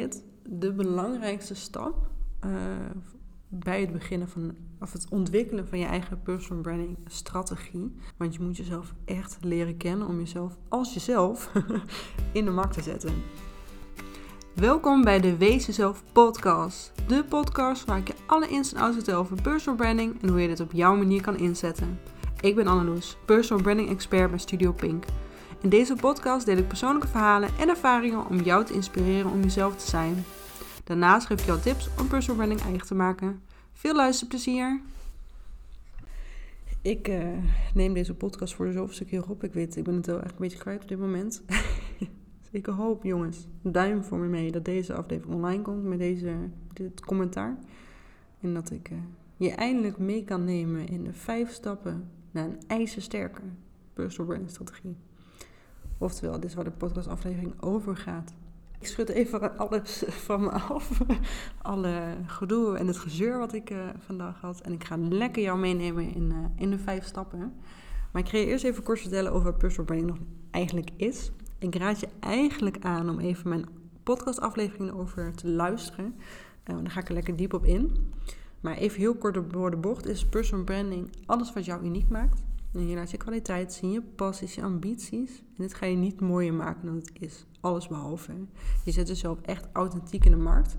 dit de belangrijkste stap uh, bij het beginnen van, of het ontwikkelen van je eigen personal branding strategie. Want je moet jezelf echt leren kennen om jezelf als jezelf in de markt te zetten. Welkom bij de Wees Jezelf podcast. De podcast waar ik je alle ins en outs vertel over personal branding en hoe je dit op jouw manier kan inzetten. Ik ben Anneloes, personal branding expert bij Studio Pink. In deze podcast deel ik persoonlijke verhalen en ervaringen om jou te inspireren om jezelf te zijn. Daarnaast geef ik jou tips om personal branding eigen te maken. Veel luisterplezier! Ik uh, neem deze podcast voor de zoveelste keer op. Ik weet, ik ben het wel echt een beetje kwijt op dit moment. ik hoop, jongens, duim voor me mee dat deze aflevering online komt met deze, dit commentaar. En dat ik uh, je eindelijk mee kan nemen in de vijf stappen naar een ijzersterke personal branding strategie. Oftewel, dit is waar de podcastaflevering over gaat. Ik schud even alles van me af. Alle gedoe en het gezeur wat ik uh, vandaag had. En ik ga lekker jou meenemen in, uh, in de vijf stappen. Maar ik ga je eerst even kort vertellen over wat personal branding nog eigenlijk is. Ik raad je eigenlijk aan om even mijn podcastaflevering over te luisteren. Uh, daar ga ik er lekker diep op in. Maar even heel kort door de bocht is personal branding alles wat jou uniek maakt. En je laat je kwaliteit zien, je passies, je ambities. En dit ga je niet mooier maken dan het is. Alles behalve. Je zet jezelf echt authentiek in de markt.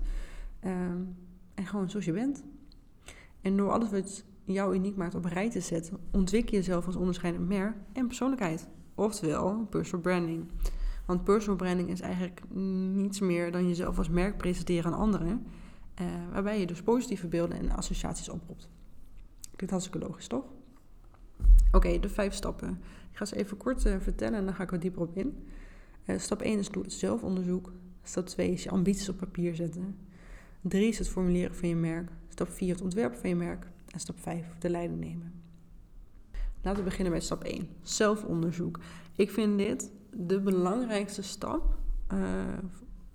Ehm, en gewoon zoals je bent. En door alles wat jou uniek maakt op rij te zetten, ontwikkel je jezelf als onderscheidend merk en persoonlijkheid. Oftewel, personal branding. Want personal branding is eigenlijk niets meer dan jezelf als merk presenteren aan anderen. Uh, waarbij je dus positieve beelden en associaties oproept. Klinkt hartstikke logisch, toch? Oké, de vijf stappen. Ik ga ze even kort uh, vertellen en dan ga ik er dieper op in. Uh, stap 1 is doe het zelfonderzoek. Stap 2 is je ambities op papier zetten. 3 is het formuleren van je merk. Stap 4 het ontwerpen van je merk. En stap 5 de leiding nemen. Laten we beginnen bij stap 1. Zelfonderzoek. Ik vind dit de belangrijkste stap uh,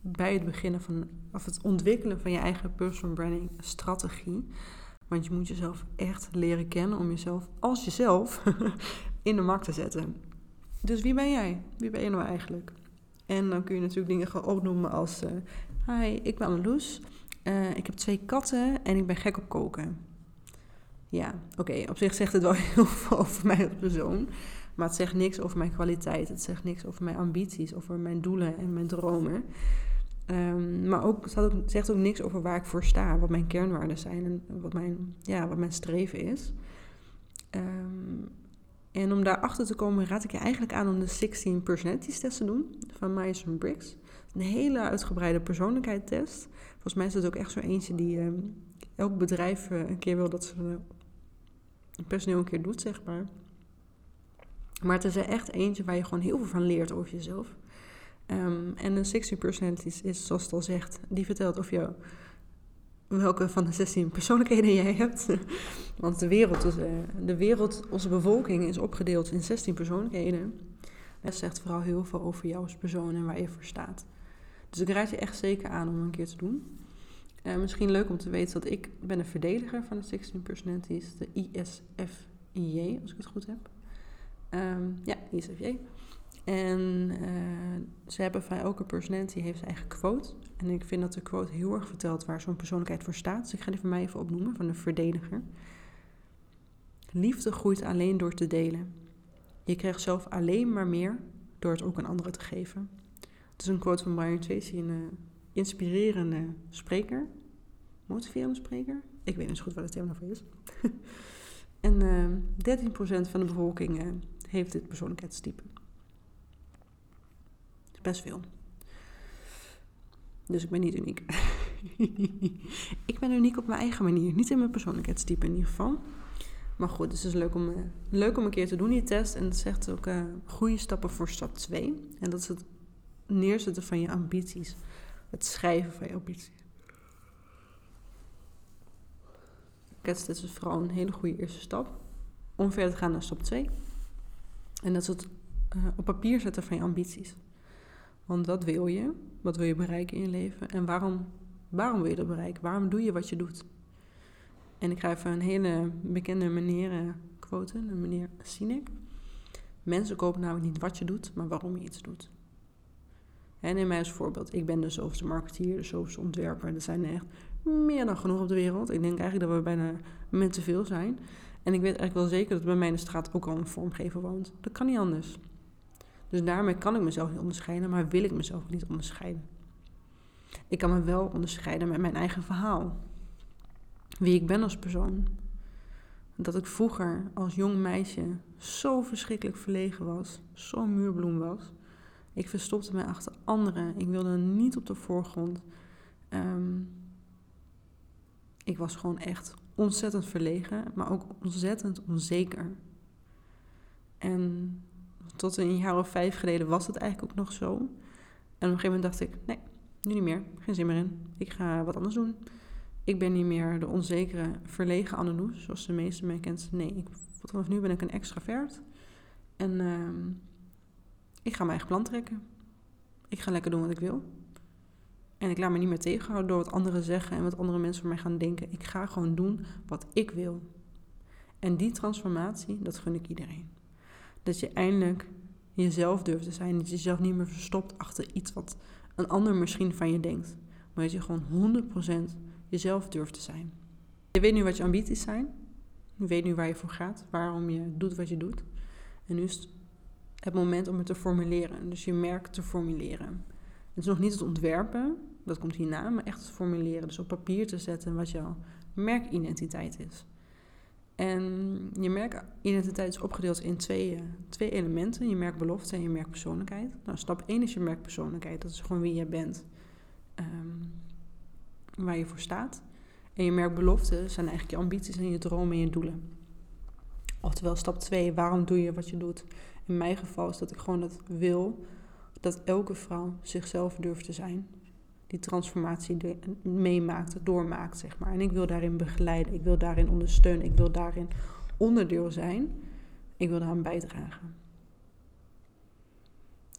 bij het beginnen van, of het ontwikkelen van je eigen personal branding strategie. Want je moet jezelf echt leren kennen om jezelf als jezelf in de markt te zetten. Dus wie ben jij? Wie ben je nou eigenlijk? En dan kun je natuurlijk dingen gaan opnoemen als... Uh, Hi, ik ben Anneloes. Uh, ik heb twee katten en ik ben gek op koken. Ja, oké. op zich zegt het wel heel veel over mij als persoon. Maar het zegt niks over mijn kwaliteit. Het zegt niks over mijn ambities, over mijn doelen en mijn dromen. Um, maar ook, het ook, zegt ook niks over waar ik voor sta, wat mijn kernwaarden zijn en wat mijn, ja, wat mijn streven is. Um, en om daarachter te komen, raad ik je eigenlijk aan om de 16 personalities test te doen van Myers-Briggs. Een hele uitgebreide persoonlijkheidstest. Volgens mij is dat ook echt zo eentje die um, elk bedrijf uh, een keer wil dat ze uh, personeel een keer doet, zeg maar. Maar het is echt eentje waar je gewoon heel veel van leert over jezelf. Um, en de 16 personalities is, zoals het al zegt, die vertelt of je welke van de 16 persoonlijkheden jij hebt. Want de wereld, uh, de wereld, onze bevolking is opgedeeld in 16 persoonlijkheden. Dat zegt vooral heel veel over jou als persoon en waar je voor staat. Dus ik raad je echt zeker aan om een keer te doen. Uh, misschien leuk om te weten dat ik ben een verdediger van de 16 personalities, de ISFJ, als ik het goed heb. Um, ja, ISFJ. En uh, ze hebben van elke personality heeft zijn eigen quote. En ik vind dat de quote heel erg vertelt waar zo'n persoonlijkheid voor staat. Dus ik ga die voor mij even opnoemen van de verdediger. Liefde groeit alleen door te delen. Je krijgt zelf alleen maar meer door het ook aan anderen te geven. Het is een quote van Brian Tracy, een uh, inspirerende spreker. Motiverende spreker. Ik weet niet zo goed wat het thema daarvoor is. en uh, 13% van de bevolking heeft dit persoonlijkheidstype best veel. Dus ik ben niet uniek. ik ben uniek op mijn eigen manier. Niet in mijn persoonlijkheidstype in ieder geval. Maar goed, dus het is leuk om, uh, leuk om een keer te doen, die test. En het zegt ook uh, goede stappen voor stap 2. En dat is het neerzetten van je ambities. Het schrijven van je ambities. Dit is vooral een hele goede eerste stap. Om verder te gaan naar stap 2. En dat is het uh, op papier zetten van je ambities. Want wat wil je? Wat wil je bereiken in je leven? En waarom, waarom wil je dat bereiken? Waarom doe je wat je doet? En ik ga even een hele bekende meneer uh, quoten, een meneer Sinek. Mensen kopen namelijk niet wat je doet, maar waarom je iets doet. En neem mij als voorbeeld. Ik ben de zoveelste marketeer, de zoveelste ontwerper. Er zijn echt meer dan genoeg op de wereld. Ik denk eigenlijk dat we bijna met te veel zijn. En ik weet eigenlijk wel zeker dat bij mij in de straat ook al een vormgever woont. Dat kan niet anders. Dus daarmee kan ik mezelf niet onderscheiden, maar wil ik mezelf niet onderscheiden. Ik kan me wel onderscheiden met mijn eigen verhaal. Wie ik ben als persoon. Dat ik vroeger als jong meisje zo verschrikkelijk verlegen was, zo muurbloem was. Ik verstopte mij achter anderen. Ik wilde niet op de voorgrond. Ehm, ik was gewoon echt ontzettend verlegen, maar ook ontzettend onzeker. En tot een jaar of vijf geleden was het eigenlijk ook nog zo. En op een gegeven moment dacht ik, nee, nu niet meer. Geen zin meer in. Ik ga wat anders doen. Ik ben niet meer de onzekere, verlegen Anneloes, zoals de meeste mij kent. Nee, ik, vanaf nu ben ik een extravert. En uh, ik ga mijn eigen plan trekken. Ik ga lekker doen wat ik wil. En ik laat me niet meer tegenhouden door wat anderen zeggen en wat andere mensen van mij gaan denken. Ik ga gewoon doen wat ik wil. En die transformatie, dat gun ik iedereen. Dat je eindelijk jezelf durft te zijn. Dat je jezelf niet meer verstopt achter iets wat een ander misschien van je denkt. Maar dat je gewoon 100% jezelf durft te zijn. Je weet nu wat je ambities zijn. Je weet nu waar je voor gaat. Waarom je doet wat je doet. En nu is het moment om het te formuleren. Dus je merk te formuleren. Het is nog niet het ontwerpen, dat komt hierna, maar echt het formuleren. Dus op papier te zetten wat jouw merkidentiteit is. En je merkidentiteit is opgedeeld in twee, twee elementen. Je merkbelofte en je merkpersoonlijkheid. Nou, stap 1 is je merkpersoonlijkheid. Dat is gewoon wie je bent. Um, waar je voor staat. En je merkbelofte zijn eigenlijk je ambities en je dromen en je doelen. Oftewel, stap 2, waarom doe je wat je doet? In mijn geval is dat ik gewoon dat wil dat elke vrouw zichzelf durft te zijn. Die transformatie meemaakt, doormaakt, zeg maar. En ik wil daarin begeleiden, ik wil daarin ondersteunen, ik wil daarin onderdeel zijn. Ik wil daaraan bijdragen.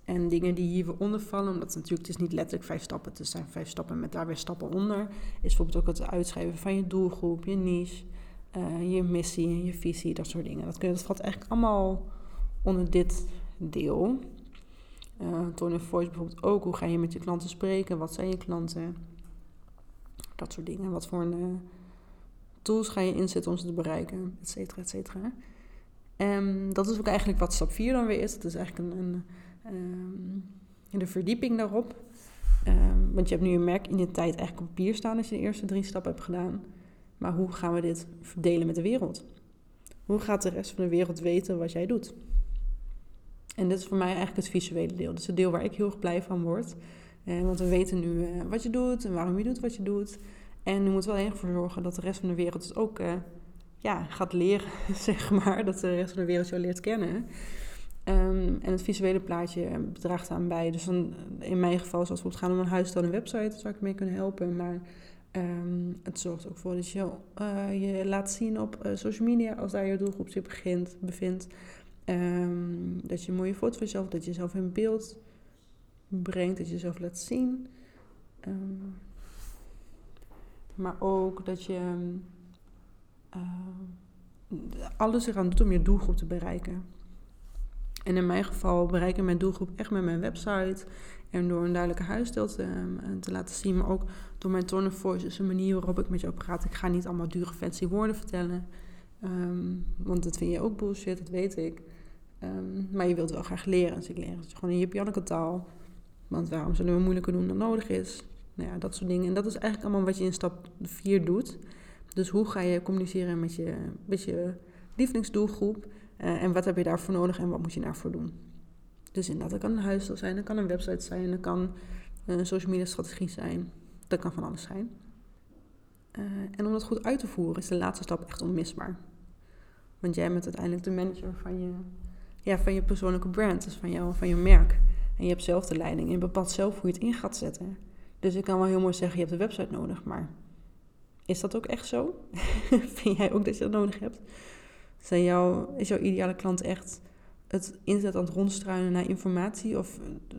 En dingen die hieronder vallen, omdat het natuurlijk het is niet letterlijk vijf stappen, het zijn vijf stappen met daar weer stappen onder, is bijvoorbeeld ook het uitschrijven van je doelgroep, je niche, uh, je missie je visie, dat soort dingen. Dat, kun je, dat valt eigenlijk allemaal onder dit deel. Uh, tone of voice bijvoorbeeld ook. Hoe ga je met je klanten spreken? Wat zijn je klanten? Dat soort dingen. Wat voor een, uh, tools ga je inzetten om ze te bereiken? Et cetera, et cetera. En dat is ook eigenlijk wat stap 4 dan weer is. Dat is eigenlijk een, een, um, de verdieping daarop. Um, want je hebt nu je merkidentiteit eigenlijk op papier staan als je de eerste drie stappen hebt gedaan. Maar hoe gaan we dit verdelen met de wereld? Hoe gaat de rest van de wereld weten wat jij doet? En dit is voor mij eigenlijk het visuele deel. Dus het deel waar ik heel erg blij van word. Eh, want we weten nu eh, wat je doet en waarom je doet wat je doet. En nu moeten we alleen voor zorgen dat de rest van de wereld dus ook eh, ja, gaat leren, zeg maar. Dat de rest van de wereld jou leert kennen. Um, en het visuele plaatje draagt aan bij. Dus dan, in mijn geval, zoals we het gaan om een huis een website, zou ik mee kunnen helpen. Maar um, het zorgt ook voor dat je je laat zien op social media als daar je doelgroep zich begint, bevindt. Um, dat je een mooie foto van jezelf, dat je jezelf in beeld brengt, dat je jezelf laat zien. Um, maar ook dat je uh, alles eraan doet om je doelgroep te bereiken. En in mijn geval bereik ik mijn doelgroep echt met mijn website. En door een duidelijke huisstijl te, te, laten zien. Maar ook door mijn tone of voice. Dus een manier waarop ik met jou praat. Ik ga niet allemaal dure fancy woorden vertellen. Want dat vind je ook bullshit, dat weet ik. Um, maar je wilt wel graag leren. Dus ik leer het gewoon in je Janneke taal. Want waarom zullen we moeilijker doen dan nodig is? Nou ja, dat soort dingen. En dat is eigenlijk allemaal wat je in stap 4 doet. Dus hoe ga je communiceren met je, met je lievelingsdoelgroep? Uh, en wat heb je daarvoor nodig en wat moet je daarvoor doen? Dus inderdaad, dat kan een huisstijl zijn, dat kan een website zijn, dat kan een social media strategie zijn. Dat kan van alles zijn. Uh, en om dat goed uit te voeren is de laatste stap echt onmisbaar. Want jij bent uiteindelijk de manager van je, ja, van je persoonlijke brand, dus van, jou, van je merk. En je hebt zelf de leiding en je bepaalt zelf hoe je het in gaat zetten. Dus ik kan wel heel mooi zeggen, je hebt een website nodig, maar is dat ook echt zo? Vind jij ook dat je dat nodig hebt? Zijn jouw, is jouw ideale klant echt het internet aan het rondstruinen naar informatie? Of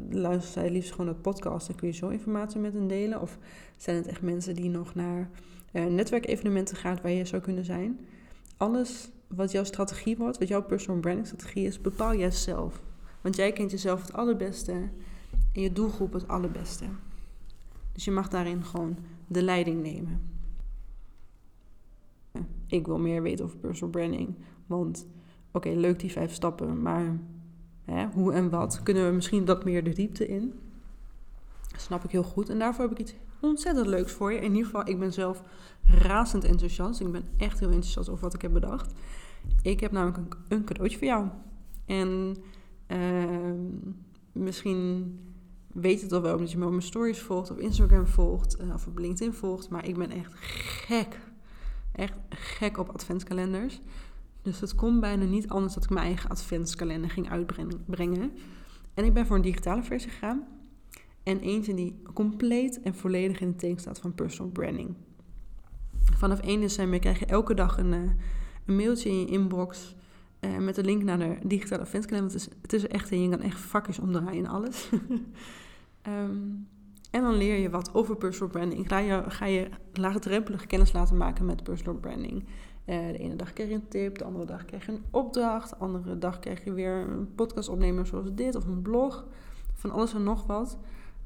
luisteren zij liefst gewoon naar podcast en kun je zo informatie met hen delen? Of zijn het echt mensen die nog naar uh, netwerkevenementen gaan waar je zou kunnen zijn? Alles wat jouw strategie wordt, wat jouw personal branding strategie is, bepaal jij zelf. Want jij kent jezelf het allerbeste. en je doelgroep het allerbeste. Dus je mag daarin gewoon de leiding nemen. Ik wil meer weten over personal branding. Want oké, leuk die vijf stappen, maar hè, hoe en wat kunnen we misschien dat meer de diepte in? Dat snap ik heel goed. En daarvoor heb ik iets ontzettend leuks voor je. In ieder geval, ik ben zelf razend enthousiast. Ik ben echt heel enthousiast over wat ik heb bedacht. Ik heb namelijk een, een cadeautje voor jou. En uh, misschien weet het al wel omdat je me op mijn stories volgt, op Instagram volgt uh, of op LinkedIn volgt. Maar ik ben echt gek. Echt gek op adventskalenders. Dus het komt bijna niet anders dat ik mijn eigen adventskalender ging uitbrengen. En ik ben voor een digitale versie gegaan. En eentje die compleet en volledig in het teken staat van personal branding. Vanaf 1 december krijg je elke dag een, uh, een mailtje in je inbox uh, met een link naar de digitale adventskalender. Het is, het is echt en je kan echt vakjes omdraaien en alles. um, en dan leer je wat over personal branding. Ga je, ga je laagdrempelig kennis laten maken met personal branding. Uh, de ene dag krijg je een tip, de andere dag krijg je een opdracht. De andere dag krijg je weer een podcast opnemen zoals dit of een blog. Van alles en nog wat.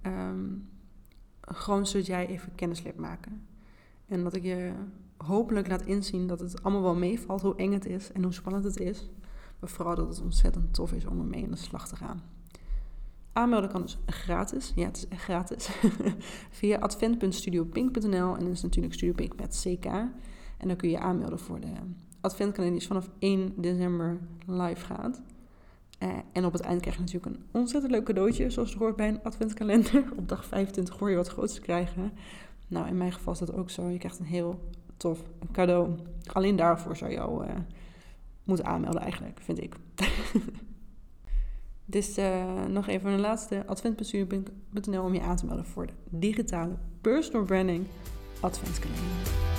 Um, gewoon zodat jij even kennis leert maken. En dat ik je hopelijk laat inzien dat het allemaal wel meevalt, hoe eng het is en hoe spannend het is. Maar vooral dat het ontzettend tof is om ermee in de slag te gaan. Aanmelden kan dus gratis. Ja, het is gratis. Via advent.studiopink.nl en dat is natuurlijk Studiopink met CK. En dan kun je aanmelden voor de adventkalender die vanaf 1 december live gaat. Uh, en op het eind krijg je natuurlijk een ontzettend leuk cadeautje, zoals het hoort bij een adventkalender. Op dag 25 hoor je wat groots te krijgen. Nou, in mijn geval is dat ook zo. Je krijgt een heel tof cadeau. Alleen daarvoor zou je al uh, moeten aanmelden eigenlijk, vind ik. dus uh, nog even een laatste adventbestuur.nl om je aan te melden voor de digitale personal branding adventskalender.